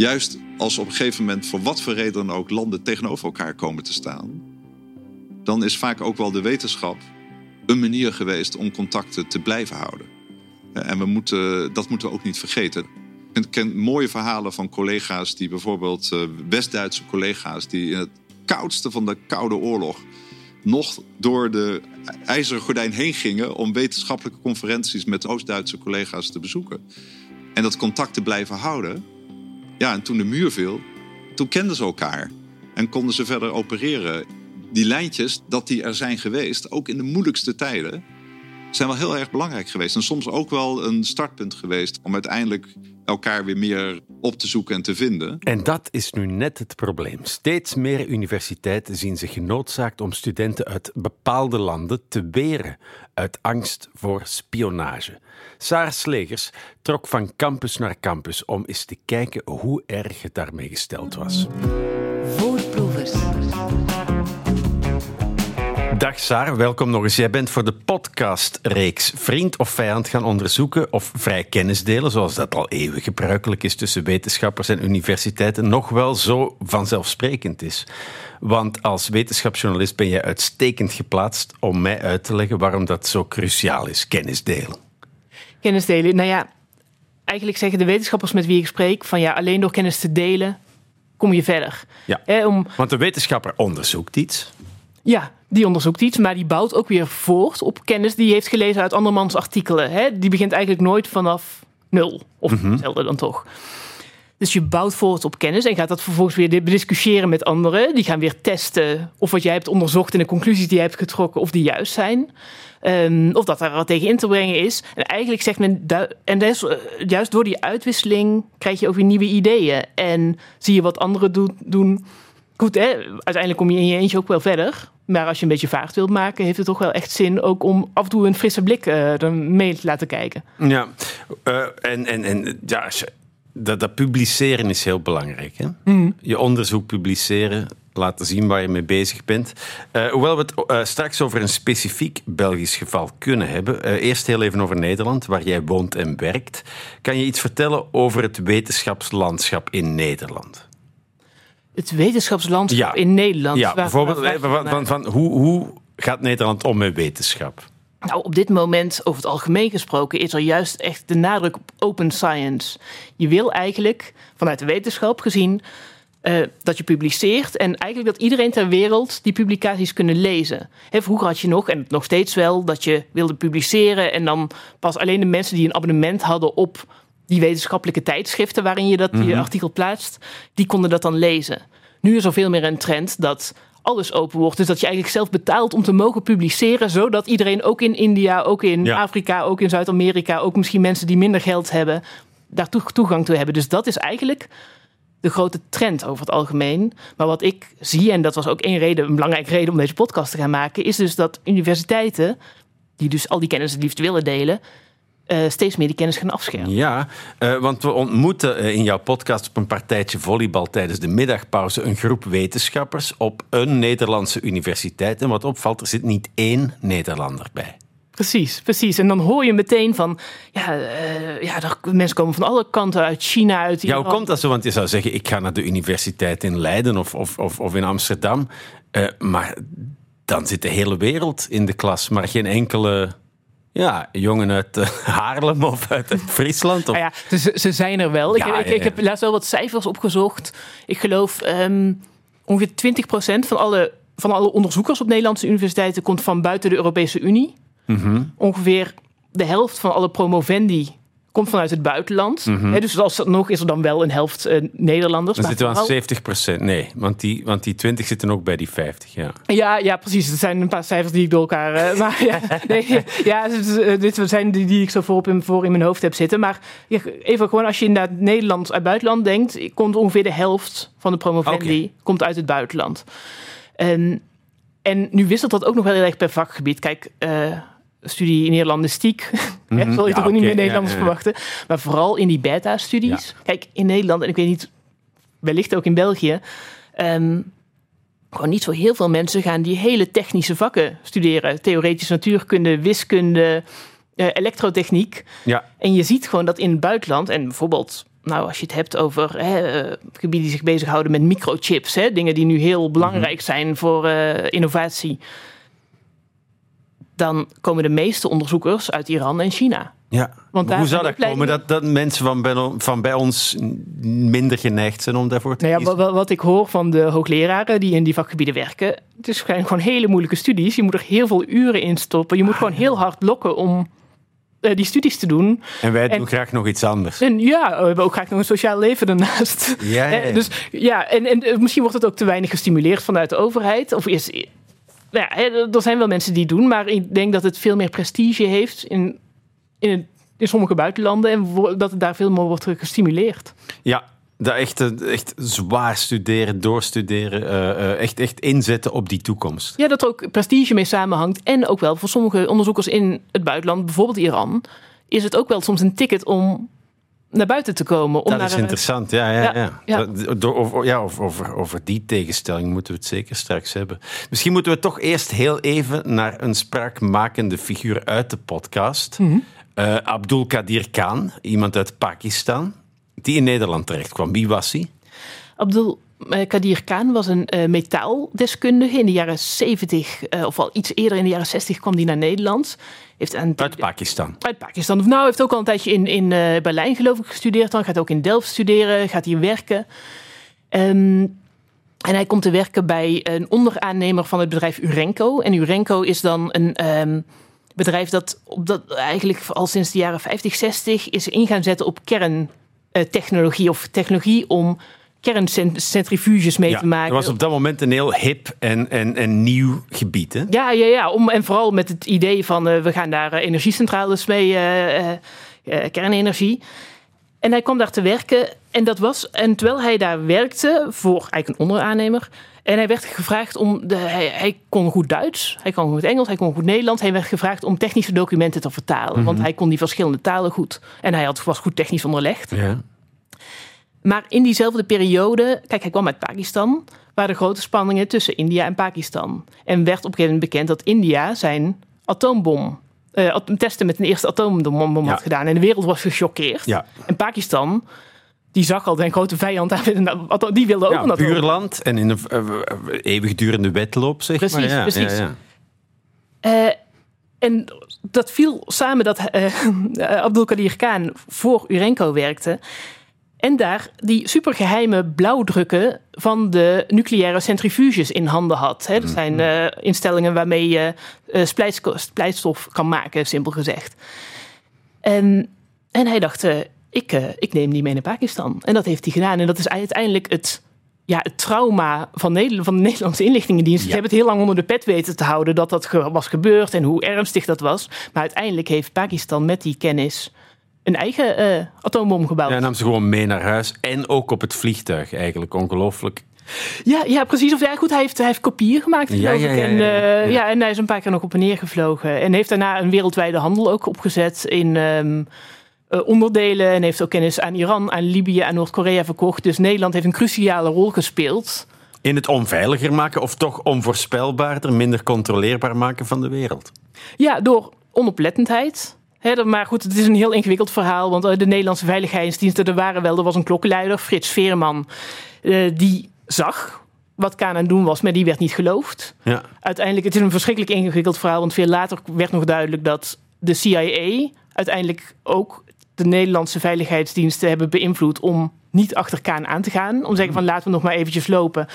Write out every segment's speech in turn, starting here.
juist als op een gegeven moment voor wat voor reden dan ook landen tegenover elkaar komen te staan, dan is vaak ook wel de wetenschap een manier geweest om contacten te blijven houden. En we moeten, dat moeten we ook niet vergeten. Ik ken mooie verhalen van collega's die bijvoorbeeld uh, West-Duitse collega's die in het koudste van de Koude Oorlog nog door de ijzeren gordijn heen gingen om wetenschappelijke conferenties met Oost-Duitse collega's te bezoeken. En dat contact te blijven houden. Ja, en toen de muur viel, toen kenden ze elkaar en konden ze verder opereren. Die lijntjes, dat die er zijn geweest, ook in de moeilijkste tijden, zijn wel heel erg belangrijk geweest. En soms ook wel een startpunt geweest om uiteindelijk elkaar weer meer op te zoeken en te vinden. En dat is nu net het probleem. Steeds meer universiteiten zien zich genoodzaakt om studenten uit bepaalde landen te weren uit angst voor spionage. Sarah Slegers trok van campus naar campus om eens te kijken hoe erg het daarmee gesteld was. Voorproevers. Dag Saar, welkom nog eens. Jij bent voor de podcastreeks Vriend of Vijand gaan onderzoeken of vrij kennis delen, zoals dat al eeuwig gebruikelijk is tussen wetenschappers en universiteiten, nog wel zo vanzelfsprekend is. Want als wetenschapsjournalist ben jij uitstekend geplaatst om mij uit te leggen waarom dat zo cruciaal is, kennis delen. Kennis delen, nou ja, eigenlijk zeggen de wetenschappers met wie ik spreek van ja, alleen door kennis te delen kom je verder. Ja, om... Want de wetenschapper onderzoekt iets. Ja, die onderzoekt iets, maar die bouwt ook weer voort op kennis die hij heeft gelezen uit andermans artikelen. Hè? Die begint eigenlijk nooit vanaf nul, of mm dan toch. Dus je bouwt voort op kennis en gaat dat vervolgens weer bediscussiëren met anderen. Die gaan weer testen of wat jij hebt onderzocht en de conclusies die jij hebt getrokken, of die juist zijn. Um, of dat er wat tegen in te brengen is. En eigenlijk zegt men, en dus, juist door die uitwisseling krijg je ook weer nieuwe ideeën. En zie je wat anderen doen. Goed, hè? uiteindelijk kom je in je eentje ook wel verder. Maar als je een beetje vaart wilt maken, heeft het toch wel echt zin ook om af en toe een frisse blik uh, mee te laten kijken. Ja, uh, en, en, en ja, dat, dat publiceren is heel belangrijk. Hè? Mm. Je onderzoek publiceren, laten zien waar je mee bezig bent. Uh, hoewel we het straks over een specifiek Belgisch geval kunnen hebben. eerst heel even over Nederland, waar jij woont en werkt. Kan je iets vertellen over het wetenschapslandschap in Nederland? Het wetenschapslandschap in Nederland. Ja, bijvoorbeeld van, van, van, hoe, hoe gaat Nederland om met wetenschap? Nou, op dit moment, over het algemeen gesproken, is er juist echt de nadruk op open science. Je wil eigenlijk, vanuit de wetenschap gezien, uh, dat je publiceert en eigenlijk dat iedereen ter wereld die publicaties kunnen lezen. Vroeger had je nog, en nog steeds wel, dat je wilde publiceren en dan pas alleen de mensen die een abonnement hadden op die wetenschappelijke tijdschriften waarin je dat je mhm. artikel plaatst, die konden dat dan lezen. Nu is er veel meer een trend dat alles open wordt. Dus dat je eigenlijk zelf betaalt om te mogen publiceren, zodat iedereen ook in India, ook in Afrika, ook in Zuid-Amerika, ook misschien mensen die minder geld hebben, daar toegang toe hebben. Dus dat is eigenlijk de grote trend over het algemeen. Maar wat ik zie, en dat was ook één reden, een belangrijke reden om deze podcast te gaan maken, is dus dat universiteiten, die dus al die kennis het liefst willen delen, uh, steeds meer die kennis gaan afschermen. Ja, uh, want we ontmoeten uh, in jouw podcast op een partijtje volleybal tijdens de middagpauze een groep wetenschappers op een Nederlandse universiteit. En wat opvalt, er zit niet één Nederlander bij. Precies, precies. En dan hoor je meteen van, ja, ja mensen komen van alle kanten uit China, uit Ja, hoe komt dat zo? Want je zou zeggen, ik ga naar de universiteit in Leiden of, of, of, of in Amsterdam. maar dan zit de hele wereld in de klas, maar geen enkele ja, jongen uit uh, Haarlem of uit Friesland. Of... Ah ja, ze, ze, zijn er wel. ik, ik, ik, heb laatst wel wat cijfers opgezocht. Ik geloof um, ongeveer 20% van alle, van alle onderzoekers op Nederlandse universiteiten komt van buiten de Europese Unie. Mm -hmm. Ongeveer de helft van alle promovendi komt vanuit het buitenland. Mm dus als dat nog is er dan wel een helft uh, Nederlanders. Dan zitten we aan 70 procent. Nee, want die, want die 20 zitten ook bij die 50. Ja, ja, ja precies. Het zijn een paar cijfers die ik door elkaar. Uh, maar ja, nee, ja, dit zijn die, die ik zo voor, op in, voor in mijn hoofd heb zitten. Maar even gewoon als je inderdaad Nederland uit buitenland denkt, komt ongeveer de helft van de promovendi komt uit het buitenland. En, en nu wisselt dat ook nog wel heel erg per vakgebied. Kijk. Uh, studie Nederlandistiek. Mm -hmm. zal je toch ook niet meer Nederlands verwachten. Maar vooral in die beta-studies. Kijk, in Nederland, en ik weet niet, wellicht ook in België. Um, gewoon niet zo heel veel mensen gaan die hele technische vakken studeren. Theoretische natuurkunde, wiskunde, uh, elektrotechniek. Ja. En je ziet gewoon dat in het buitenland, en bijvoorbeeld nou, als je het hebt over hè, uh, gebieden die zich bezighouden met microchips, hè, dingen die nu heel belangrijk mhm. zijn voor uh, innovatie, dan komen de meeste onderzoekers uit Iran en China. Ja, Want hoe zou dat komen dat, dat mensen van bij, van bij ons minder geneigd zijn om daarvoor te nou ja, wat, wat, ik hoor van de hoogleraren die in die vakgebieden werken, het is gewoon hele moeilijke studies. Je moet er heel veel uren in stoppen. Je moet gewoon heel hard lokken om uh, die studies te doen. En wij doen graag nog iets anders. En ja, we hebben ook graag nog een sociaal leven daarnaast. Ja, ja, ja. Dus ja, en, en eh, misschien wordt het ook te weinig gestimuleerd vanuit de overheid. Of is, ja, er zijn wel mensen die het doen, maar ik denk dat het veel meer prestige heeft in, in, in sommige buitenlanden en dat het daar veel meer wordt gestimuleerd. Ja, dat echt, echt zwaar studeren, doorstuderen, uh, echt, echt inzetten op die toekomst. Ja, dat er ook prestige mee samenhangt. En ook wel voor sommige onderzoekers in het buitenland, bijvoorbeeld Iran, is het ook wel soms een ticket om naar buiten te komen. Om dat is interessant, ja. ja, ja, ja. Door, over, ja over, over die tegenstelling moeten we het zeker straks hebben. Misschien moeten we toch eerst heel even naar een spraakmakende figuur uit de podcast. Mm Abdul Kadir Khan, iemand uit Pakistan die in Nederland terecht kwam. Wie was hij? Abdul eh, Kadir Khan was een uh, metaaldeskundige. In de jaren 70, uh, eh, of al iets eerder in de jaren 60, kwam hij naar Nederland. Heeft aan uit Pakistan? Uit Pakistan. Nou, hij heeft ook al een tijdje in, in Berlijn, geloof ik, gestudeerd. Dan gaat ook in Delft studeren, gaat hier werken. Um, en hij komt te werken bij een onderaannemer van het bedrijf Urenco. En Urenco is dan een um, bedrijf dat, op dat eigenlijk al sinds de jaren 50, 60 is in gaan zetten op kern uh, technologie of technologie om kerncentrifuges mee te maken. Dat was op dat moment een heel hip en, en, en nieuw gebied. Hè? Ja, ja, ja. Om, en vooral met het idee van uh, we gaan daar uh, energiecentrales mee, kernenergie. En hij kwam daar te werken en dat was, en terwijl hij daar werkte voor eigenlijk een onderaannemer, en hij werd gevraagd om. De, hij, hij, kon goed Duits, hij kon goed Engels, hij kon goed Nederlands. Hij werd gevraagd om technische documenten te vertalen. Want mhm. hij kon die verschillende talen goed. En hij had, was goed technisch onderlegd. Ja. Maar in diezelfde periode, kijk, hij kwam uit Pakistan, waren er grote spanningen tussen India en Pakistan. En werd op een gegeven moment bekend dat India zijn atoombom uh, testen met een eerste atoombom had gedaan. En de wereld was gechoqueerd. Ja. En Pakistan die zag al zijn grote vijand. Die wilde ook ja, een buurland en in een uh, eeuwigdurende wedloop, zeg precies, maar. Ja, precies. Ja, uh, en dat viel samen dat Abdul Kadir Khan voor Urenco werkte. En daar die supergeheime blauwdrukken van de nucleaire centrifuges in handen had. Hè. Dat mm, zijn uh, instellingen waarmee je uh, splijtstof kan maken, simpel gezegd. En, en hij dacht, ik, uh, ik neem die mee naar Pakistan. En dat heeft hij gedaan. En dat is uiteindelijk het, ja, het trauma van, Nederland, van de Nederlandse inlichtingendienst. Ze hebben het heel lang onder de pet weten te houden dat dat was gebeurd en hoe ernstig dat was. Maar uiteindelijk heeft Pakistan met die kennis een eigen uh, atoombom gebouwd. Ja, nam ze gewoon mee naar huis en ook op het vliegtuig eigenlijk. Ongelooflijk. Ja, ja, precies. Of ja, goed, hij heeft, hij heeft kopieën gemaakt, geloof ja, ja, ja, En, uh, ja, en hij is een paar keer nog op en neer gevlogen. En heeft daarna een wereldwijde handel ook opgezet in... Um, uh, onderdelen en heeft ook kennis aan Iran, aan Libië, en Noord-Korea verkocht. Dus Nederland heeft een cruciale rol gespeeld. In het onveiliger maken of toch onvoorspelbaarder, minder controleerbaar maken van de wereld? Ja, door onoplettendheid. Maar goed, het is een heel ingewikkeld verhaal. Want de Nederlandse veiligheidsdiensten, er waren wel, er was een klokkenluider, Frits Veerman, uh, die zag wat Kaan aan doen was, maar die werd niet geloofd. Ja. Uiteindelijk, het is een verschrikkelijk ingewikkeld verhaal, want veel later werd nog duidelijk dat de CIA uiteindelijk ook de Nederlandse veiligheidsdiensten hebben beïnvloed om niet achter Kaan aan te gaan. Om te zeggen van laten we nog maar eventjes lopen.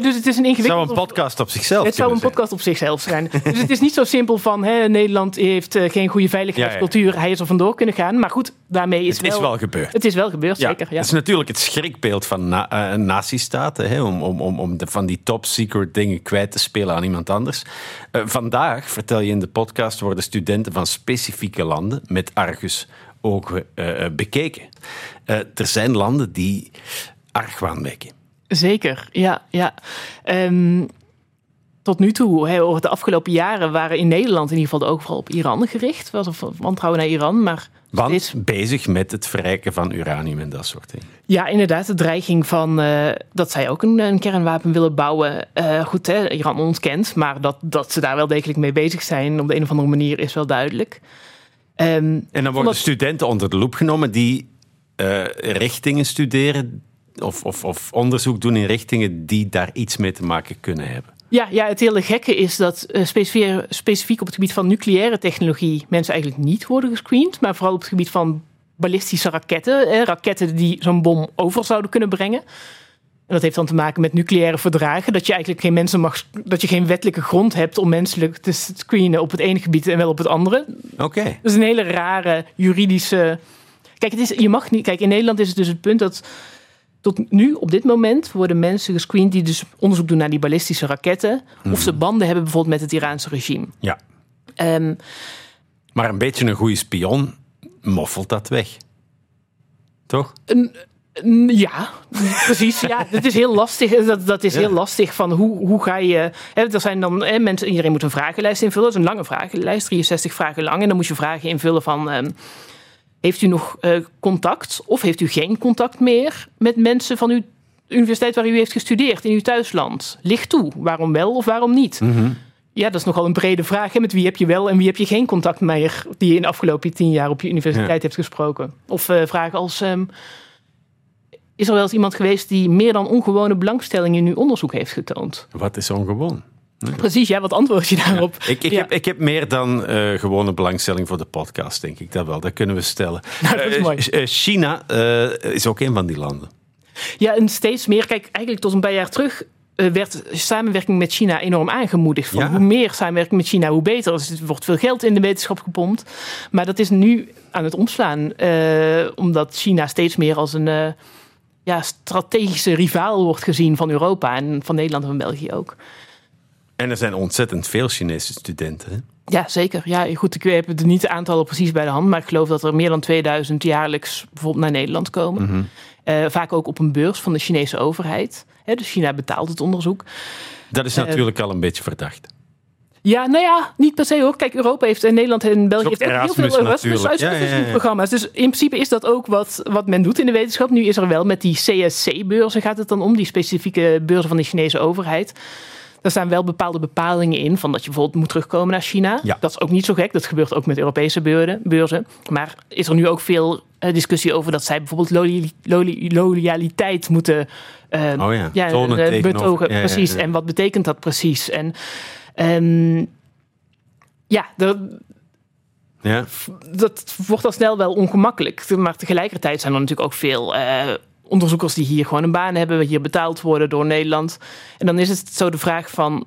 dus het is een ingewikkeld... Het zou een podcast op zichzelf Het zou een podcast op zichzelf zijn. dus het is niet zo simpel van hè, Nederland heeft uh, geen goede veiligheidscultuur. Hij is er vandoor kunnen gaan. Maar goed, daarmee is het wel... is wel gebeurd. Het is wel gebeurd, zeker. Ja. Het is natuurlijk het schrikbeeld van na, uh, nazistaten. Hè, om om, om, om de, van die top secret dingen kwijt te spelen aan iemand anders. Uh, vandaag, vertel je in de podcast, worden studenten van specifieke landen met Argus ook uh, bekeken. Uh, er zijn landen die argwaan wekken. Zeker, ja. ja. Um, tot nu toe, he, over de afgelopen jaren, waren in Nederland in ieder geval de ogen vooral op Iran gericht. Was er wantrouwen naar Iran, maar... Want is bezig met het verrijken van uranium en dat soort dingen. Ja, inderdaad. De dreiging van uh, dat zij ook een, een, kernwapen willen bouwen. Uh, goed, hè, Iran ontkent, maar dat, dat ze daar wel degelijk mee bezig zijn op de een of andere manier is wel duidelijk. Um, en dan worden studenten onder de loep genomen die eh, richtingen studeren of, of, of onderzoek doen in richtingen die daar iets mee te maken kunnen hebben. Ja, ja, het hele gekke is dat uh, specifiek, specifiek op het gebied van nucleaire technologie mensen eigenlijk niet worden gescreend, maar vooral op het gebied van ballistische raketten, eh, raketten die zo'n bom over zouden kunnen brengen. En dat heeft dan te maken met nucleaire verdragen. Dat je eigenlijk geen mensen mag. dat je geen wettelijke grond hebt om menselijk te screenen op het ene gebied en wel op het andere. Oké. Okay. Dat is een hele rare juridische. Kijk, het is, je mag niet. Kijk, in Nederland is het dus het punt dat. Tot nu, op dit moment, worden mensen gescreend die dus onderzoek doen naar die ballistische raketten. Of ze banden hebben bijvoorbeeld met het Iraanse regime. Ja. Um, maar een beetje een goede spion moffelt dat weg. Toch? Een, ja, precies. Ja, het is heel lastig. Dat, dat is heel lastig van hoe, hoe ga je. Hè, er zijn dan hè, mensen, iedereen moet een vragenlijst invullen. Dat is een lange vragenlijst, 63 vragen lang. En dan moet je vragen invullen van. Uh, heeft u nog uh, contact of heeft u geen contact meer met mensen van uw universiteit waar u heeft gestudeerd in uw thuisland? Ligt toe. Waarom wel of waarom niet? Mm -hmm. Ja, dat is nogal een brede vraag. Hè? Met wie heb je wel en wie heb je geen contact meer die je in de afgelopen tien jaar op je universiteit ja. hebt gesproken? Of uh, vragen als. Um, is er wel eens iemand geweest die meer dan ongewone belangstelling in uw onderzoek heeft getoond? Wat is ongewoon? Precies, ja, wat antwoord je daarop? Ja. Ik, ik, ja. heb, ik heb meer dan uh, gewone belangstelling voor de podcast, denk ik. Dat wel, dat kunnen we stellen. Nou, dat is mooi. Uh, China uh, is ook een van die landen. Ja, en steeds meer. Kijk, eigenlijk tot een paar jaar terug werd samenwerking met China enorm aangemoedigd. Van Ja. Hoe meer samenwerking met China, hoe beter. Dus er wordt veel geld in de wetenschap gepompt. Maar dat is nu aan het omslaan. eh, omdat China steeds meer als een eh, ja, strategische rivaal wordt gezien van Europa. En van Nederland en van België ook. En er zijn ontzettend veel Chinese studenten. Hè? Ja, zeker. Ja, goed, ik heb er niet de aantallen precies bij de hand. Maar ik geloof dat er meer dan 2000 jaarlijks bijvoorbeeld naar Nederland komen. Mhm. Eh, vaak ook op een beurs van de Chinese overheid. Hè, dus China betaalt het onderzoek. Dat is Eh, natuurlijk al een beetje verdacht. Ja, nou ja, niet per se hoor. Kijk, Europa heeft en Nederland en België heeft ook heel veel Erasmus natuurlijk. Ja, ja, ja, ja. Dus in principe is dat ook wat, wat men doet in de wetenschap. Nu is er wel met die CSC-beurzen gaat het dan om, die specifieke beurzen van de Chinese overheid. Daar staan wel bepaalde bepalingen in, van dat je bijvoorbeeld moet terugkomen naar China. Ja. Dat is ook niet zo gek, dat gebeurt ook met Europese beurzen. beurzen. Maar is er nu ook veel eh, discussie over dat zij bijvoorbeeld loli- loyaliteit moeten eh, Oh ja, tonen eh, betogen. ja, ja, precies. ja. En wat betekent dat precies? En ehm, ja, er, Ja? dat wordt al snel wel ongemakkelijk. Maar tegelijkertijd zijn er natuurlijk ook veel eh, onderzoekers die hier gewoon een baan hebben, hier betaald worden door Nederland. En dan is het zo de vraag van,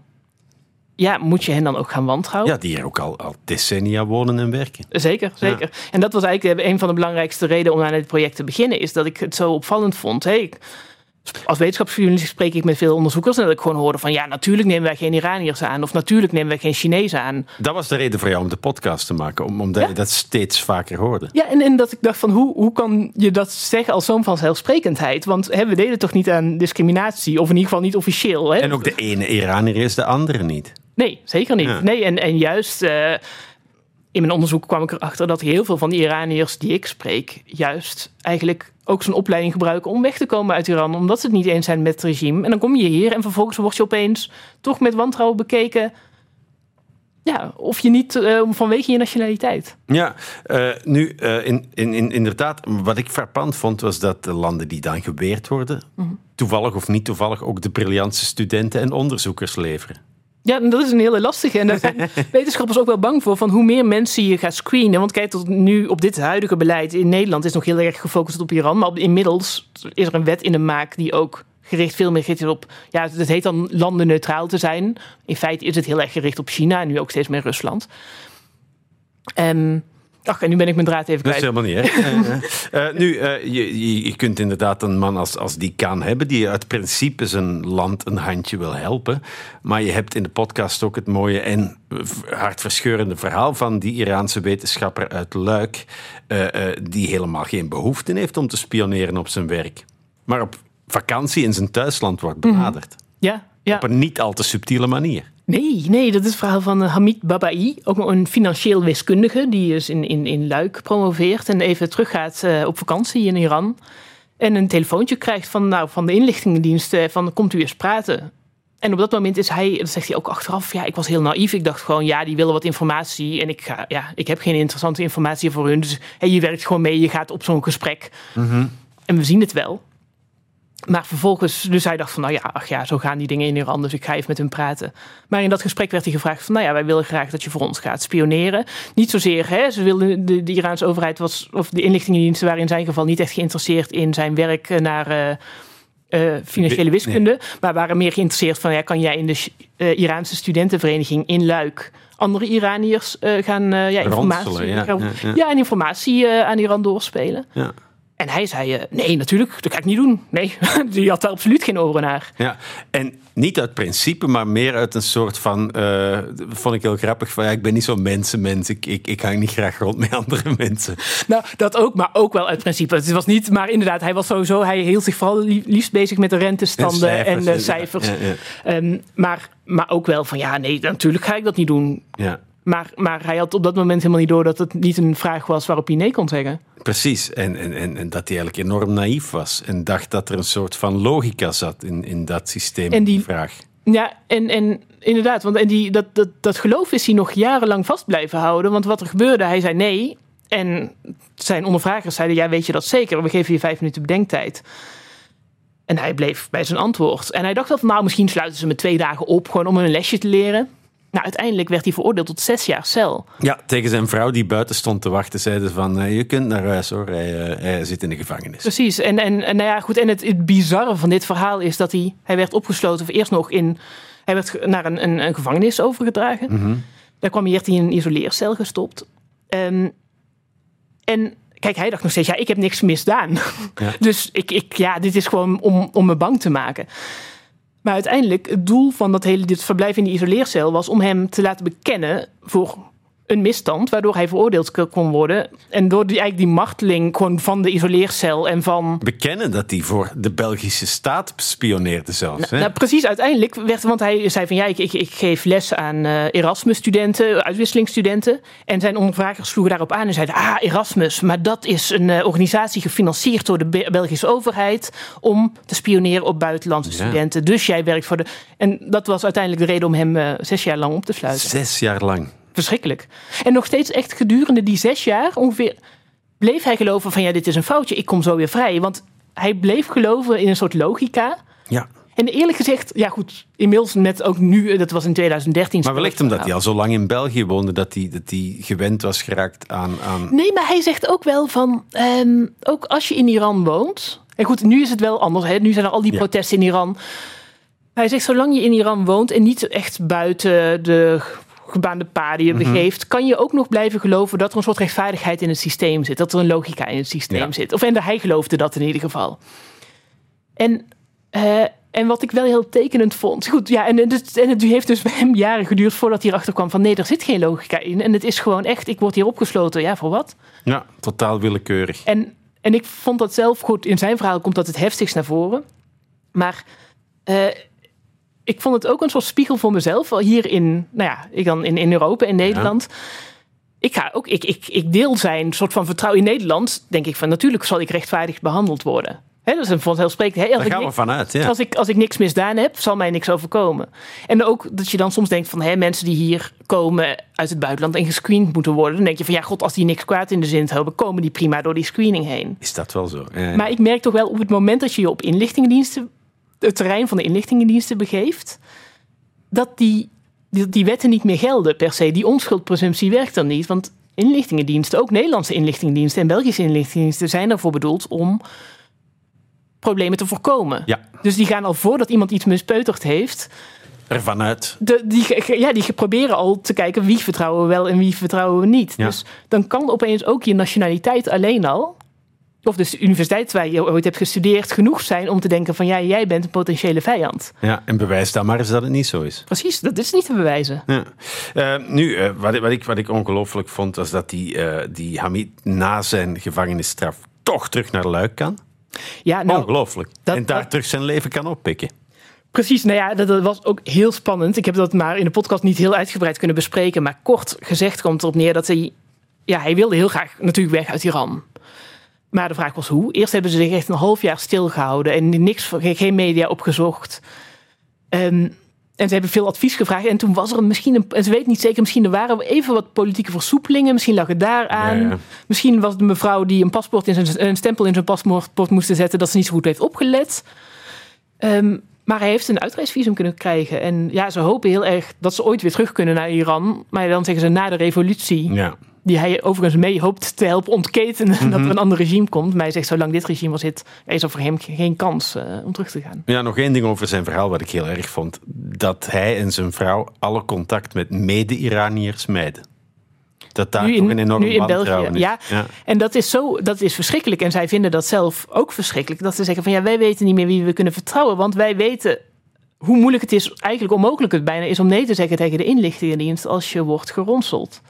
ja, moet je hen dan ook gaan wantrouwen? ja, die hier ook al, al decennia wonen en werken. Zeker, zeker. En dat was eigenlijk een van de belangrijkste redenen om aan dit project te beginnen, is dat ik het zo opvallend vond. Hey, als wetenschapsjournalist spreek ik met veel onderzoekers en dat ik gewoon hoorde van, ja, natuurlijk nemen wij geen Iraniërs aan, of natuurlijk nemen wij geen Chinezen aan. Dat was de reden voor jou om de podcast te maken, om, omdat Ja. je dat steeds vaker hoorde. Ja, en, en dat ik dacht van hoe, hoe kan je dat zeggen als zo'n vanzelfsprekendheid? Want hè, we deden toch niet aan discriminatie, of in ieder geval niet officieel. Hè? En ook de ene Iranier is de andere niet. Nee, zeker niet. Ja. Nee, en, en juist eh, in mijn onderzoek kwam ik erachter dat heel veel van die Iraniërs die ik spreek, juist eigenlijk ook zo'n opleiding gebruiken om weg te komen uit Iran, omdat ze het niet eens zijn met het regime. En dan kom je hier en vervolgens word je opeens toch met wantrouwen bekeken. Ja, of je niet eh, vanwege je nationaliteit. Ja, eh, nu eh, in, in, in, inderdaad, wat ik frappant vond was dat de landen die dan geweerd worden, toevallig of niet toevallig ook de briljantste studenten en onderzoekers leveren. Ja, dat is een hele lastige. En daar zijn wetenschappers ook wel bang voor. Van hoe meer mensen je gaat screenen. Want kijk, tot nu op dit huidige beleid in Nederland is nog heel erg gefocust op Iran. Maar inmiddels is er een wet in de maak die ook gericht veel meer gericht is op. Ja, het heet dan landen neutraal te zijn. In feite is het heel erg gericht op China en nu ook steeds meer Rusland. En. Ach, en nu ben ik mijn draad even Dat is kwijt. helemaal niet, hè? Eh, eh, nu, eh, je, je, kunt inderdaad een man als, als die kan hebben, die uit principe zijn land een handje wil helpen. Maar je hebt in de podcast ook het mooie en hartverscheurende verhaal van die Iraanse wetenschapper uit Luik, die helemaal geen behoefte heeft om te spioneren op zijn werk. Maar op vakantie in zijn thuisland wordt benaderd. Ja, ja. Op een niet al te subtiele manier. Nee, nee, dat is het verhaal van eh, Hamid Babai. Ook een financieel wiskundige die is in, in, in Luik promoveert en even teruggaat eh, op vakantie in Iran. En een telefoontje krijgt van, nou, van de inlichtingendienst eh, van komt u eens praten. En op dat moment is hij, dat zegt hij ook achteraf, ja, ik was heel naïef. Ik dacht gewoon, ja, die willen wat informatie. En ik, ga, ja, ik heb geen interessante informatie voor hun. Dus hey, je werkt gewoon mee, je gaat op zo'n gesprek. En we zien het wel. Maar vervolgens, dus hij dacht van, nou ja, ach ja, zo gaan die dingen in Iran, dus ik ga even met hem praten. Maar in dat gesprek werd hij gevraagd van, nou ja, wij willen graag dat je voor ons gaat spioneren. Niet zozeer, hè, ze wilden, de, de Iraanse overheid was, of de inlichtingendiensten waren in zijn geval niet echt geïnteresseerd in zijn werk naar uh, uh, financiële wiskunde, nee. maar waren meer geïnteresseerd van, ja, kan jij in de uh, Iraanse studentenvereniging in Luik andere Iraniërs gaan ja, informatie, ja. ja, en informatie aan Iran doorspelen? Ja. En hij zei, uh, nee, natuurlijk, dat ga ik niet doen. Nee, die had daar absoluut geen oren naar. Ja, en niet uit principe, maar meer uit een soort van, uh, vond ik heel grappig, van ja, ik ben niet zo'n mensenmens, ik, ik, ik hang niet graag rond met andere mensen. Nou, dat ook, maar ook wel uit principe. Het was niet, maar inderdaad, hij was sowieso, hij hield zich vooral liefst bezig met de rentestanden en, cijfers, en de cijfers. Ja, ja. Um, maar, maar ook wel van, ja, nee, natuurlijk ga ik dat niet doen. Ja. Maar, maar hij had op dat moment helemaal niet door dat het niet een vraag was waarop hij nee kon zeggen. Precies, en, en, en, en dat hij eigenlijk enorm naïef was. En dacht dat er een soort van logica zat in, in dat systeem, en die, die vraag. Ja, en, en inderdaad, want en die, dat, dat, dat geloof is hij nog jarenlang vast blijven houden. Want wat er gebeurde, hij zei nee. En zijn ondervragers zeiden, ja, weet je dat zeker? We geven je vijf minuten bedenktijd. En hij bleef bij zijn antwoord. En hij dacht van, nou, misschien sluiten ze me twee dagen op... gewoon om een lesje te leren. Nou, uiteindelijk werd hij veroordeeld tot zes jaar cel. Ja, tegen zijn vrouw die buiten stond te wachten, zeiden van uh, je kunt naar huis hoor, hij, uh, hij, zit in de gevangenis. Precies, en, en, en, nou ja, goed, en het, het bizarre van dit verhaal is dat hij, hij werd opgesloten, of eerst nog in, hij werd naar een, een, een gevangenis overgedragen. Mm -hmm. Daar kwam hij eerst in een isoleercel gestopt. Um, en kijk, hij dacht nog steeds, ja, ik heb niks misdaan. Ja. dus ik, ik, ja, dit is gewoon om, om me bang te maken. Maar uiteindelijk, het doel van dat hele dit verblijf in die isoleercel was om hem te laten bekennen voor een misstand, waardoor hij veroordeeld kon worden. En door die, eigenlijk die marteling gewoon van de isoleercel en van... Bekennen dat hij voor de Belgische staat spioneerde zelfs. Nou, nou, precies, uiteindelijk werd, want hij zei van ja, ik, ik, ik geef les aan uh, Erasmus-studenten, uitwisselingsstudenten. En zijn ondervragers sloegen daarop aan en zeiden, ah, Erasmus, maar dat is een uh, organisatie gefinancierd door de Be Belgische overheid om te spioneren op buitenlandse Ja. studenten. Dus jij werkt voor de... En dat was uiteindelijk de reden om hem uh, zes jaar lang op te sluiten. Zes jaar lang. Verschrikkelijk. En nog steeds echt gedurende die zes jaar ongeveer bleef hij geloven van ja, dit is een foutje, ik kom zo weer vrij. Want hij bleef geloven in een soort logica. Ja. En eerlijk gezegd, ja goed, inmiddels met ook nu, dat was in 2013. Maar wellicht omdat hij al zo lang in België woonde, dat hij, dat hij gewend was geraakt aan... aan... Nee, maar hij zegt ook wel van, um, ook als je in Iran woont... En goed, nu is het wel anders, hè? nu zijn er al die Ja. protesten in Iran. Hij zegt, zolang je in Iran woont en niet echt buiten de gebaande paden je Mhm. begeeft, kan je ook nog blijven geloven dat er een soort rechtvaardigheid in het systeem zit. Dat er een logica in het systeem Ja. zit. Of en hij geloofde dat in ieder geval. En, eh, en wat ik wel heel tekenend vond. Goed, ja, en, en, het, en het heeft dus bij hem jaren geduurd voordat hij erachter kwam van nee, er zit geen logica in. En het is gewoon echt, ik word hier opgesloten. Ja, voor wat? Ja, totaal willekeurig. En, en ik vond dat zelf goed. In zijn verhaal komt dat het heftigst naar voren. Maar eh, ik vond het ook een soort spiegel voor mezelf. Al hier in, nou ja, ik dan in, in Europa, in Nederland. Ik, ga ook, ik, ik, ik deel zijn soort van vertrouwen in Nederland. Denk ik van natuurlijk zal ik rechtvaardig behandeld worden. Hè, dat is een vanzelfsprekend. Hè, als Daar ik we niks- vanuit, ja. als, ik, als ik niks misdaan heb, zal mij niks overkomen. En ook dat je dan soms denkt van hè, mensen die hier komen uit het buitenland en gescreend moeten worden. Dan denk je van ja, god, als die niks kwaad in de zin hebben, komen die prima door die screening heen. Is dat wel zo? Ja, ja. Maar ik merk toch wel op het moment dat je je op inlichtingendiensten, het terrein van de inlichtingendiensten begeeft, dat die, die, die wetten niet meer gelden per se. Die onschuldpresumptie werkt dan niet. Want inlichtingendiensten, ook Nederlandse inlichtingendiensten en Belgische inlichtingendiensten, zijn ervoor bedoeld om problemen te voorkomen. Ja, Dus die gaan al voordat iemand iets mispeuterd heeft, ervan uit. de, die, ja, die proberen al te kijken wie vertrouwen we wel en wie vertrouwen we niet. Ja. Dus dan kan opeens ook je nationaliteit alleen al, of dus de universiteit waar je ooit hebt gestudeerd, genoeg zijn om te denken van ja, jij bent een potentiële vijand. Ja, en bewijs dan maar eens dat het niet zo is. Precies, dat is niet te bewijzen. Ja. Eh, nu, eh, wat, ik- wat ik, wat ik ongelooflijk vond, was dat die, eh, die Hamid na zijn gevangenisstraf toch terug naar Luik kan. Ja, nou, ongelooflijk. dat- en daar dat- terug zijn leven kan oppikken. Precies, nou ja, dat, dat was ook heel spannend. Ik heb dat maar in de podcast niet heel uitgebreid kunnen bespreken. Maar kort gezegd komt erop neer dat hij... Ja, hij wilde heel graag natuurlijk weg uit Iran. Maar de vraag was hoe. Eerst hebben ze zich echt een half jaar stilgehouden... en niks, geen geen media opgezocht. Ehm, en ze hebben veel advies gevraagd. En toen was er misschien, een, en ze weet niet zeker, misschien er waren even wat politieke versoepelingen. Misschien lag het daar aan. Ja, ja. Misschien was de mevrouw die een, paspoort in zijn, een stempel in zijn paspoort moest zetten, dat ze niet zo goed heeft opgelet. Ehm, maar hij heeft een uitreisvisum kunnen krijgen. En ja, ze hopen heel erg dat ze ooit weer terug kunnen naar Iran. Maar dan zeggen ze na de revolutie, Ja. Die hij overigens mee hoopt te helpen ontketenen, Mhm. dat er een ander regime komt. Maar hij zegt, zolang dit regime er zit, is er voor hem geen kans eh, om terug te gaan. Ja, nog één ding over zijn verhaal wat ik heel erg vond. Dat hij en zijn vrouw alle contact met mede-Iraniërs mijden. Dat daar Nu toch in- een enorm nu in België, is. ja. En dat is, zo, dat is verschrikkelijk. En zij vinden dat zelf ook verschrikkelijk. Dat ze zeggen van ja, wij weten niet meer wie we kunnen vertrouwen. Want wij weten hoe moeilijk het is, eigenlijk onmogelijk het bijna is om nee te zeggen tegen de inlichtingendienst als je wordt geronseld.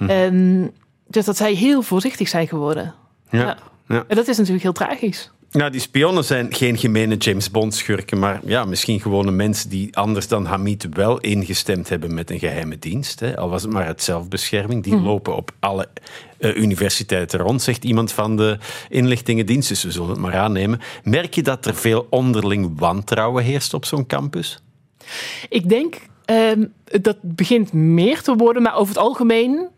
Mhm. En dus dat zij heel voorzichtig zijn geworden. Ja. Ja. Ja. En dat is natuurlijk heel tragisch. Nou, die spionnen zijn geen gemene James Bond schurken, maar ja, misschien gewone mensen die anders dan Hamid wel ingestemd hebben met een geheime dienst. Hè. Al was het maar het zelfbescherming. Die lopen op alle eh, universiteiten rond, zegt iemand van de inlichtingendienst. Dus we zullen het maar aannemen. Merk je dat er veel onderling wantrouwen heerst op zo'n campus? Ik denk ehm, dat begint meer te worden, maar over het algemeen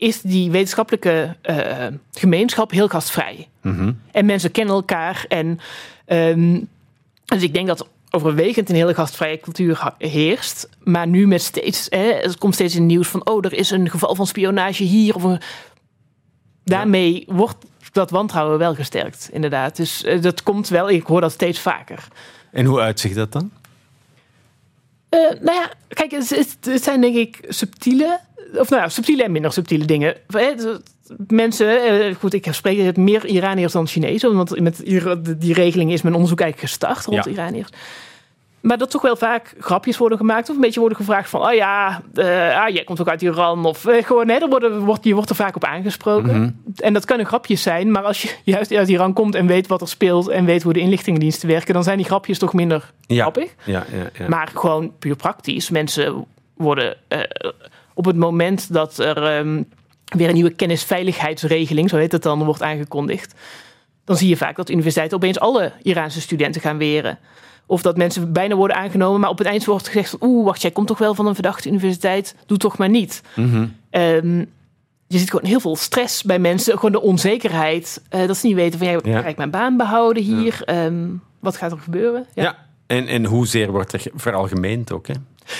is die wetenschappelijke eh, gemeenschap heel gastvrij. En mensen kennen elkaar. En, ehm, dus ik denk dat overwegend een hele gastvrije cultuur heerst. Maar nu met steeds, hè, er komt steeds in het nieuws van, oh, er is een geval van spionage hier. Of een... Daarmee wordt dat wantrouwen wel gesterkt, inderdaad. Dus eh, dat komt wel, ik hoor dat steeds vaker. En hoe uitzicht dat dan? Eh, nou ja, kijk, het, het- het zijn denk ik subtiele, of nou ja, subtiele en minder subtiele dingen. Het- Mensen, eh, goed, ik spreek het meer Iraniërs dan Chinezen, want met die regeling is mijn onderzoek eigenlijk gestart rond Ja. Iraniërs. Maar dat toch wel vaak grapjes worden gemaakt of een beetje worden gevraagd van, oh ja, eh, ah, jij komt ook uit Iran of eh, gewoon, er worden, wordt, je wordt er vaak op aangesproken. En dat kunnen grapjes zijn, maar als je juist uit Iran komt en weet wat er speelt en weet hoe de inlichtingendiensten werken, dan zijn die grapjes toch minder Ja. grappig. Ja, ja, ja. Maar gewoon puur praktisch. Mensen worden op het moment dat er ehm, weer een nieuwe kennisveiligheidsregeling, zo heet het dan, wordt aangekondigd. Dan zie je vaak dat universiteiten opeens alle Iraanse studenten gaan weren. Of dat mensen bijna worden aangenomen, maar op het eind wordt gezegd: Oeh, wacht, jij komt toch wel van een verdachte universiteit? Doe toch maar niet. Mhm. Ehm, je ziet gewoon heel veel stress bij mensen, gewoon de onzekerheid. eh, dat ze niet weten van ja, Ja. ga ik mijn baan behouden hier? Ehm, wat gaat er gebeuren? ja. En, en hoezeer wordt er veralgemeend ook, hè?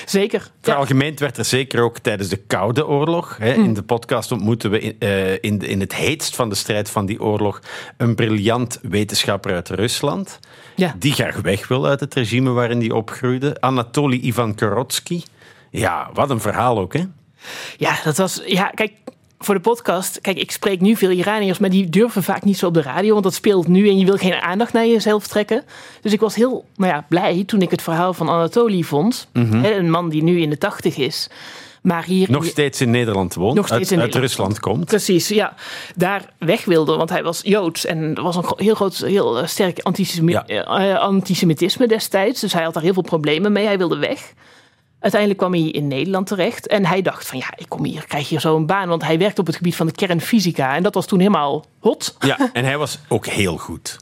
Zeker. Ja. Veralgemeend werd er zeker ook tijdens de Koude Oorlog. Hè. In de podcast ontmoeten we in, eh, in, in het heetst van de strijd van die oorlog een briljant wetenschapper uit Rusland. Ja. Die graag weg wil uit het regime waarin die opgroeide. Anatoly Ivan Korotsky. Ja, wat een verhaal ook, hè? Ja, dat was. Ja, kijk, voor de podcast. Kijk, ik spreek nu veel Iraniërs, maar die durven vaak niet zo op de radio, want dat speelt nu en je wil geen aandacht naar jezelf trekken. Dus ik was heel nou ja, blij toen ik het verhaal van Anatoly vond. Hè, een man die nu in de tachtig is. Maar hier. Nog steeds in Nederland woont. Nog steeds uit, in uit Nederland. Rusland komt. Precies, ja. Daar weg wilde, want hij was Joods. En er was een heel groot, heel eh, sterk antisemi- Ja. eh, antisemitisme destijds. Dus hij had daar heel veel problemen mee. Hij wilde weg. Uiteindelijk kwam hij in Nederland terecht. En hij dacht van, ja, ik kom hier, krijg hier zo een baan. Want hij werkte op het gebied van de kernfysica. En dat was toen helemaal hot. Ja, en hij was ook heel goed.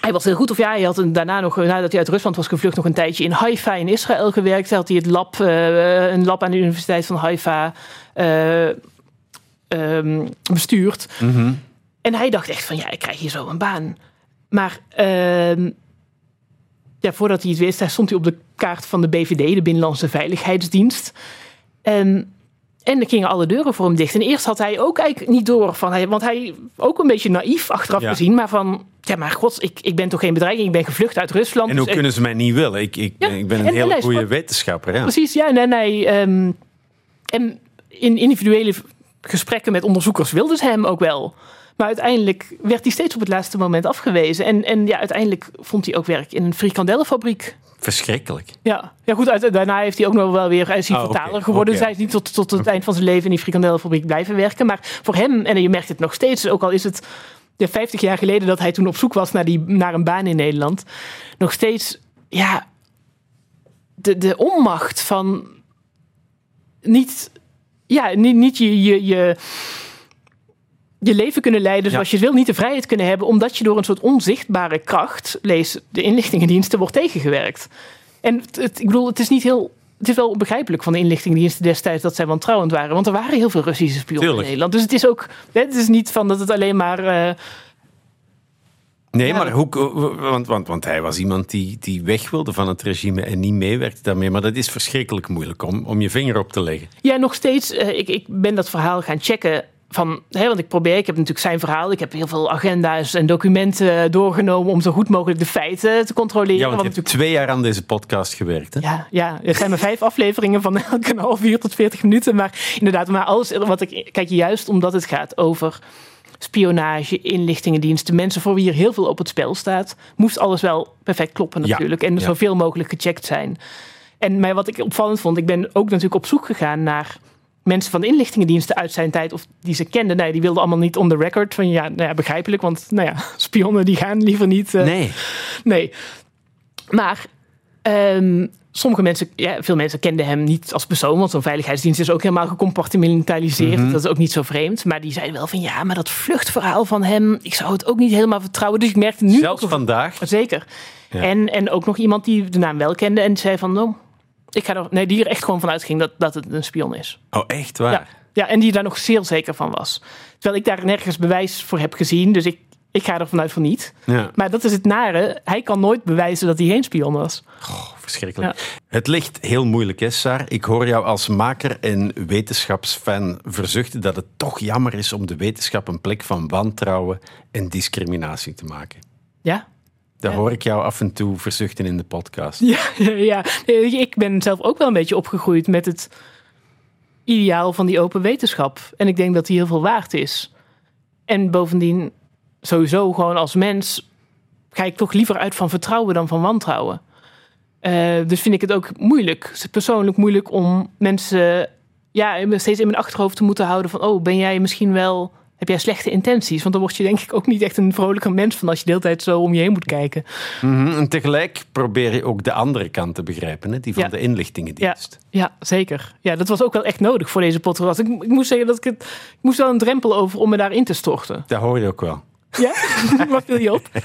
Hij was heel goed, of ja, hij had een, daarna nog, nadat hij uit Rusland was gevlucht, nog een tijdje in Haifa in Israël gewerkt. Hij had hij het lab, eh, een lab aan de Universiteit van Haifa eh, ehm, bestuurd. En hij dacht echt van, ja, ik krijg hier zo een baan. Maar ehm, ja, voordat hij het wist, hij stond hij op de kaart van de BVD, de Binnenlandse Veiligheidsdienst. En, en er gingen alle deuren voor hem dicht. En eerst had hij ook eigenlijk niet door, van hij, want hij ook een beetje naïef achteraf Ja. gezien. Maar van, ja, maar god, ik, ik ben toch geen bedreiging, ik ben gevlucht uit Rusland. En hoe Dus, kunnen ze mij niet willen? Ik, ik, Ja, ik ben een en- en hele goede sprak- wetenschapper. Ja. Precies, ja. En, en hij, ehm, en in individuele gesprekken met onderzoekers wilden ze hem ook wel. Maar uiteindelijk werd hij steeds op het laatste moment afgewezen. En, en ja, uiteindelijk vond hij ook werk in een frikandellenfabriek. Verschrikkelijk. Ja, ja goed, uit- daarna heeft hij ook nog wel weer, is hij Ah, vertaler geworden. oké. Dus hij is niet tot, tot het eind van zijn leven in die frikandellenfabriek blijven werken. Maar voor hem, en je merkt het nog steeds, ook al is het de 50 jaar geleden dat hij toen op zoek was naar, die, naar een baan in Nederland. Nog steeds, ja, de, de onmacht van niet, ja, niet, niet je, je, je, je leven kunnen leiden zoals je wil, niet de vrijheid kunnen hebben, omdat je door een soort onzichtbare kracht, lees de inlichtingendiensten, wordt tegengewerkt. En het, het- ik bedoel, het is niet heel. Het is wel begrijpelijk van de inlichtingendiensten destijds dat zij wantrouwend waren. Want er waren heel veel Russische spionnen in. Nederland. Dus het is ook. Het is niet van dat het alleen maar. eh, Nee, Ja, maar hoe, want, want, want hij was iemand die, die weg wilde van het regime en niet meewerkte daarmee. Maar dat is verschrikkelijk moeilijk om, om je vinger op te leggen. Ja, nog steeds. eh, ik, ik ben dat verhaal gaan checken. Van, hè, want ik probeer, ik heb natuurlijk zijn verhaal. Ik heb heel veel agenda's en documenten doorgenomen om zo goed mogelijk de feiten te controleren. Ja, want je wat hebt twee jaar aan deze podcast gewerkt. Hè? Ja, ja, er zijn maar vijf afleveringen van elk een half uur tot 40 minuten. Maar inderdaad, maar alles wat ik. Kijk, juist omdat het gaat over spionage, inlichtingendiensten, mensen voor wie er heel veel op het spel staat, moest alles wel perfect kloppen Ja, natuurlijk. En ja. zoveel mogelijk gecheckt zijn. En maar wat ik opvallend vond, ik ben ook natuurlijk op zoek gegaan naar mensen van de inlichtingendiensten uit zijn tijd, of die ze kenden. Nee, die wilden allemaal niet on the record. Van ja, nou ja begrijpelijk, want nou ja, spionnen die gaan liever niet. eh, Nee. Nee. Maar ehm, sommige mensen, ja, veel mensen kenden hem niet als persoon, want zo'n veiligheidsdienst is ook helemaal gecompartimentaliseerd. Mhm. Dat is ook niet zo vreemd. Maar die zeiden wel van ja, maar dat vluchtverhaal van hem, ik zou het ook niet helemaal vertrouwen. Dus ik merkte nu. Zelfs ook- vandaag. Zeker. Ja. En, en ook nog iemand die de naam wel kende en zei van nou, ik ga er, nee, die er echt gewoon vanuit ging dat, dat het een spion is. Oh, echt waar? Ja, ja, en die daar nog zeer zeker van was. Terwijl ik daar nergens bewijs voor heb gezien, dus ik, ik ga er vanuit van niet. Ja. Maar dat is het nare. Hij kan nooit bewijzen dat hij geen spion was. Oh, verschrikkelijk. Het ligt heel moeilijk, hè, Saar? Ik hoor jou als maker en wetenschapsfan verzuchten dat het toch jammer is om de wetenschap een plek van wantrouwen en discriminatie te maken. Ja? Ja. hoor ik jou af en toe verzuchten in de podcast. Ja, ja, Ik ben zelf ook wel een beetje opgegroeid met het ideaal van die open wetenschap. En ik denk dat die heel veel waard is. En bovendien, sowieso gewoon als mens, ga ik toch liever uit van vertrouwen dan van wantrouwen. Eh, dus vind ik het ook moeilijk, persoonlijk moeilijk om mensen ja, steeds in mijn achterhoofd te moeten houden van, oh, ben jij misschien wel, heb jij slechte intenties? Want dan word je denk ik ook niet echt een vrolijker mens van als je de hele tijd zo om je heen moet kijken. Mhm, En tegelijk probeer je ook de andere kant te begrijpen, hè? die van Ja. de inlichtingendienst. Ja, zeker. Ja, dat was ook wel echt nodig voor deze podcast. Ik, ik moest zeggen dat ik het. Ik moest wel een drempel over om me daarin te storten. Dat hoor je ook wel. Ja? Wat viel je op?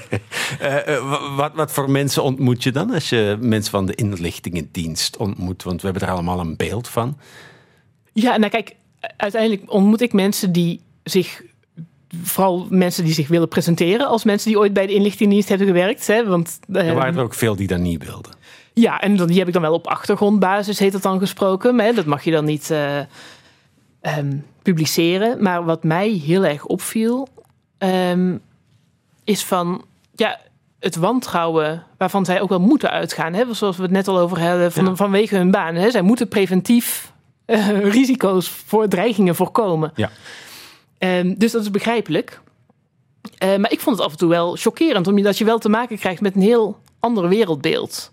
Eh, eh, wa- wat, wat voor mensen ontmoet je dan als je mensen van de inlichtingendienst ontmoet? Want we hebben er allemaal een beeld van. Ja, nou kijk, uiteindelijk ontmoet ik mensen die zich. Vooral mensen die zich willen presenteren als mensen die ooit bij de inlichtingendienst hebben gewerkt. Hè? Want, eh, Er waren er ook veel die dat niet wilden. Ja, en dan, die heb ik dan wel op achtergrondbasis, heet dat dan gesproken. Maar hè, dat mag je dan niet eh, ehm, publiceren. Maar wat mij heel erg opviel, ehm, is van ja, het wantrouwen waarvan zij ook wel moeten uitgaan. Hè? Zoals we het net al over hadden, van, Ja. vanwege hun baan. Hè? Zij moeten preventief eh, risico's voor dreigingen voorkomen. Ja. Ehm, dus dat is begrijpelijk. Eh, maar ik vond het af en toe wel chockerend, omdat je wel te maken krijgt met een heel ander wereldbeeld.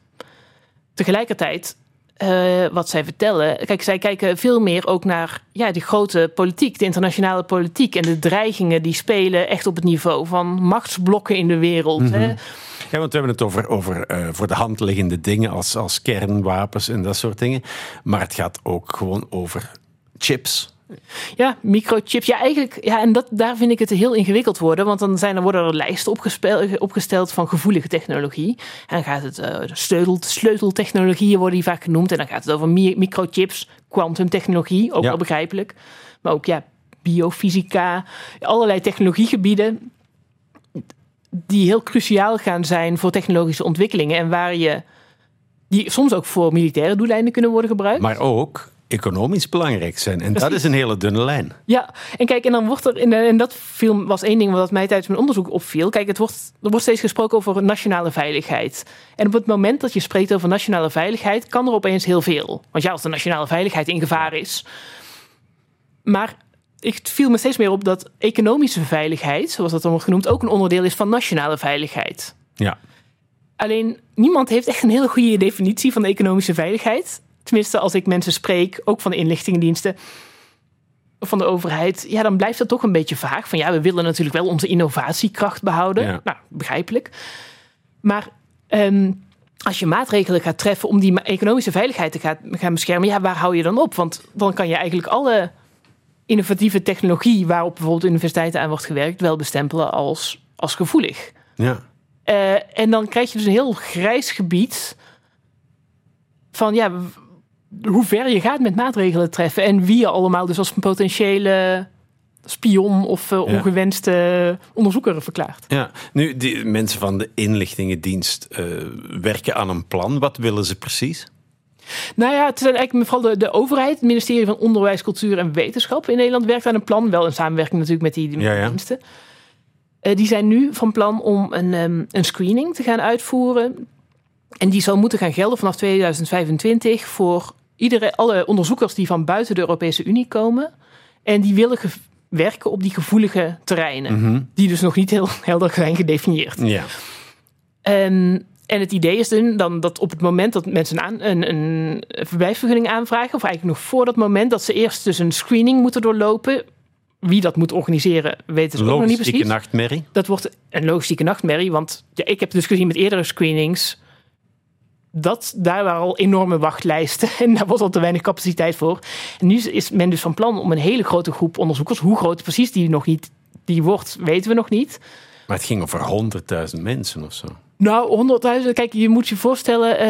Tegelijkertijd, eh, wat zij vertellen, kijk, zij kijken veel meer ook naar ja, de grote politiek, de internationale politiek en de dreigingen die spelen echt op het niveau van machtsblokken in de wereld. hè. Ja, want we hebben het over, over eh, voor de hand liggende dingen als, als kernwapens en dat soort dingen. Maar het gaat ook gewoon over chips. Ja, microchips. Ja, eigenlijk. Ja, en dat, daar vind ik het heel ingewikkeld worden. Want dan zijn er, worden er lijsten opgesteld van gevoelige technologie. En dan gaat het uh, sleutel, sleuteltechnologieën worden die vaak genoemd. En dan gaat het over mi- microchips, quantumtechnologie, ook Ja. wel begrijpelijk. Maar ook ja, biofysica, allerlei technologiegebieden die heel cruciaal gaan zijn voor technologische ontwikkelingen. En waar je die soms ook voor militaire doeleinden kunnen worden gebruikt. Maar ook economisch belangrijk zijn. En dat is een hele dunne lijn. Ja, en kijk, en dan wordt er, in en dat film was één ding wat mij tijdens mijn onderzoek opviel. Kijk, het wordt, er wordt steeds gesproken over nationale veiligheid. En op het moment dat je spreekt over nationale veiligheid, kan er opeens heel veel. Want ja, als de nationale veiligheid in gevaar is. Maar ik viel me steeds meer op dat economische veiligheid, zoals dat dan wordt genoemd, ook een onderdeel is van nationale veiligheid. Ja. Alleen niemand heeft echt een hele goede definitie van de economische veiligheid. Tenminste, als ik mensen spreek, ook van de inlichtingendiensten van de overheid, ja, dan blijft dat toch een beetje vaag. Van ja, we willen natuurlijk wel onze innovatiekracht behouden. Ja. Nou, begrijpelijk. Maar ehm, als je maatregelen gaat treffen om die economische veiligheid te gaan, gaan beschermen, ja, waar hou je dan op? Want dan kan je eigenlijk alle innovatieve technologie waarop bijvoorbeeld universiteiten aan wordt gewerkt, wel bestempelen als, als gevoelig. ja. Eh, en dan krijg je dus een heel grijs gebied. van ja, hoe ver je gaat met maatregelen treffen en wie je allemaal dus als een potentiële spion of uh, ongewenste onderzoeker verklaart. Ja, nu, die mensen van de inlichtingendienst uh, werken aan een plan. Wat willen ze precies? Nou ja, het zijn eigenlijk vooral de, de overheid, het ministerie van Onderwijs, Cultuur en Wetenschap in Nederland werkt aan een plan. Wel in samenwerking natuurlijk met die, ja, ja. diensten. Uh, die zijn nu van plan om een, um, een screening te gaan uitvoeren. En die zal moeten gaan gelden vanaf 2025 voor iedere, alle onderzoekers die van buiten de Europese Unie komen. En die willen werken op die gevoelige terreinen. Mhm. Die dus nog niet heel helder zijn gedefinieerd. Ja. En, en het idee is dan dat op het moment dat mensen aan, een, een verblijfsvergunning aanvragen, of eigenlijk nog voor dat moment, dat ze eerst dus een screening moeten doorlopen. Wie dat moet organiseren, weten ze ook nog niet precies. Logistieke nachtmerrie. Dat wordt een logistieke nachtmerrie, want ja, ik heb dus gezien met eerdere screenings dat, daar waren al enorme wachtlijsten en daar was al te weinig capaciteit voor. En nu is men dus van plan om een hele grote groep onderzoekers, hoe groot precies die nog niet die wordt, weten we nog niet. Maar het ging over 100.000 mensen of zo. Nou, 100.000. Kijk, je moet je voorstellen,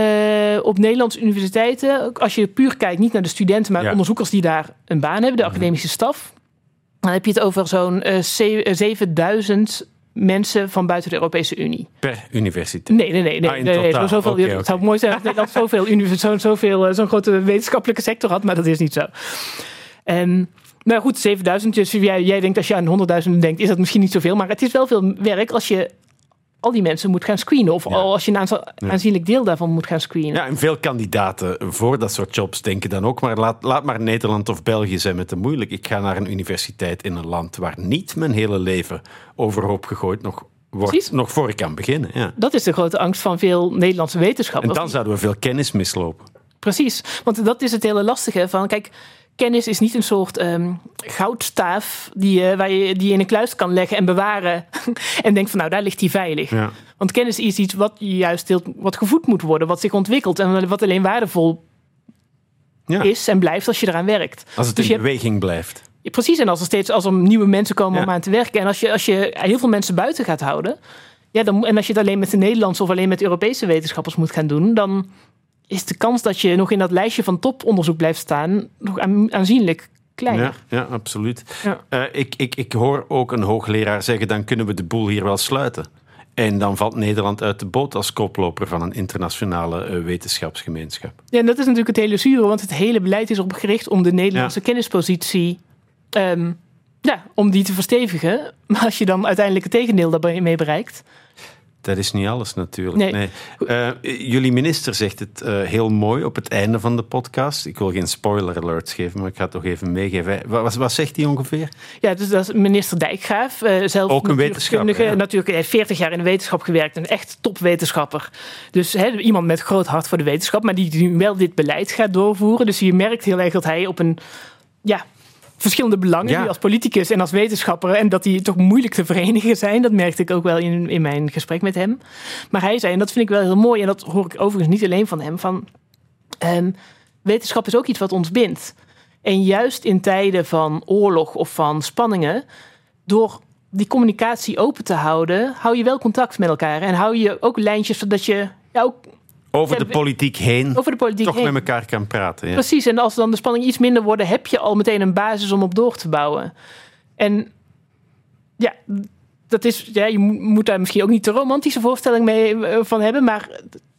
uh, op Nederlandse universiteiten, als je puur kijkt, niet naar de studenten, maar ja. onderzoekers die daar een baan hebben, de academische staf, dan heb je het over zo'n uh, 7000 mensen van buiten de Europese Unie. Per universiteit? Nee, nee, nee. nee, ah, nee, nee zo zoveel, okay, okay. Het zou mooi zijn als Nederland zoveel, zo, zoveel, zo'n grote wetenschappelijke sector had, maar dat is niet zo. En, nou goed, 7000. Dus jij, jij denkt als je aan 100.000 denkt, is dat misschien niet zoveel. Maar het is wel veel werk als je al die mensen moet gaan screenen. Of ja. als je een aanzienlijk deel daarvan moet gaan screenen. Ja, en veel kandidaten voor dat soort jobs denken dan ook, maar laat, laat maar Nederland of België zijn met te moeilijk. Ik ga naar een universiteit in een land waar niet mijn hele leven overhoop gegooid nog wordt, Precies. nog voor ik kan beginnen. Ja. Dat is de grote angst van veel Nederlandse wetenschappers. En dan zouden we veel kennis mislopen. Precies, want dat is het hele lastige van, kijk, kennis is niet een soort um, goudstaaf die, uh, waar je, die je in een kluis kan leggen en bewaren. en denkt van nou, daar ligt die veilig. Ja. Want kennis is iets wat juist heel, wat gevoed moet worden, wat zich ontwikkelt en wat alleen waardevol ja. is en blijft als je eraan werkt. Als het dus in je, beweging blijft. Ja, precies, en als er steeds als er nieuwe mensen komen om aan te werken. En als je, als je heel veel mensen buiten gaat houden. Ja, dan, en als je het alleen met de Nederlandse of alleen met Europese wetenschappers moet gaan doen, dan is de kans dat je nog in dat lijstje van toponderzoek blijft staan nog aanzienlijk kleiner. Ja, ja absoluut. Ja. Uh, ik, ik, ik hoor ook een hoogleraar zeggen, dan kunnen we de boel hier wel sluiten. En dan valt Nederland uit de boot als koploper van een internationale uh, wetenschapsgemeenschap. Ja, en dat is natuurlijk het hele zure, want het hele beleid is op gericht om de Nederlandse ja. kennispositie um, ja, om die te verstevigen. Maar als je dan uiteindelijk het tegendeel daarmee bereikt, dat is niet alles natuurlijk. Nee. nee. Uh, jullie minister zegt het uh, heel mooi op het einde van de podcast. Ik wil geen spoiler alerts geven, maar ik ga het toch even meegeven. Wat, wat zegt hij ongeveer? Ja, dus dat is minister Dijkgraaf. Uh, zelf Ook een wetenschapper. Ja. Natuurlijk, hij heeft 40 jaar in de wetenschap gewerkt. Een echt topwetenschapper. Dus he, iemand met groot hart voor de wetenschap, maar die nu wel dit beleid gaat doorvoeren. Dus je merkt heel erg dat hij op een ja, verschillende belangen Ja. die als politicus en als wetenschapper en dat die toch moeilijk te verenigen zijn. Dat merkte ik ook wel in, in mijn gesprek met hem. Maar hij zei, en dat vind ik wel heel mooi, en dat hoor ik overigens niet alleen van hem, van ehm, wetenschap is ook iets wat ons bindt. En juist in tijden van oorlog of van spanningen, door die communicatie open te houden, hou je wel contact met elkaar. En hou je ook lijntjes zodat je ja, ook Over de politiek heen over de politiek toch heen. met elkaar kan praten. Ja. Precies, en als dan de spanning iets minder worden, heb je al meteen een basis om op door te bouwen. En ja, dat is, ja je mo- moet daar misschien ook niet te romantische voorstelling mee eh, van hebben, maar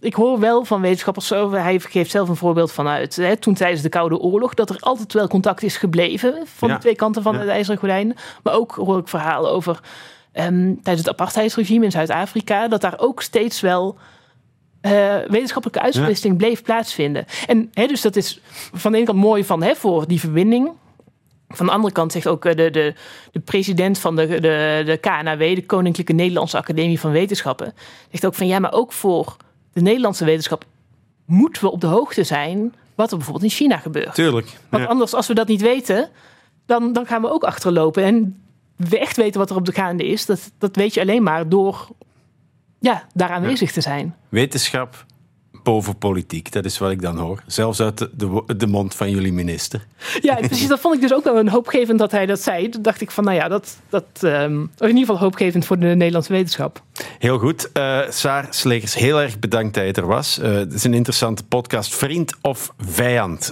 ik hoor wel van wetenschappers zo, hij geeft zelf een voorbeeld vanuit, hè, toen tijdens de Koude Oorlog, dat er altijd wel contact is gebleven van Ja. de twee kanten van Ja. het IJzeren Gordijn. Maar ook hoor ik verhalen over ehm, tijdens het apartheidsregime in Zuid-Afrika, dat daar ook steeds wel eh, wetenschappelijke uitwisseling bleef plaatsvinden. En hè, dus dat is van de ene kant mooi van, hè, voor die verbinding. Van de andere kant zegt ook eh, de, de, de president van de, de, de KNAW, de Koninklijke Nederlandse Academie van Wetenschappen, zegt ook van ja, maar ook voor de Nederlandse wetenschap moeten we op de hoogte zijn wat er bijvoorbeeld in China gebeurt. Tuurlijk. Want anders, als we dat niet weten, dan, dan gaan we ook achterlopen. En we echt weten wat er op de gaande is, dat, dat weet je alleen maar door ja, daar aanwezig te zijn. Wetenschap boven politiek. Dat is wat ik dan hoor. Zelfs uit de, de, de mond van jullie minister. Ja, precies. Dat vond ik dus ook wel een hoopgevend dat hij dat zei. Toen dacht ik van, nou ja, dat, dat um, in ieder geval hoopgevend voor de Nederlandse wetenschap. Heel goed. Uh, Saar Slegers, heel erg bedankt dat je er was. Uh, het is een interessante podcast. Vriend of vijand?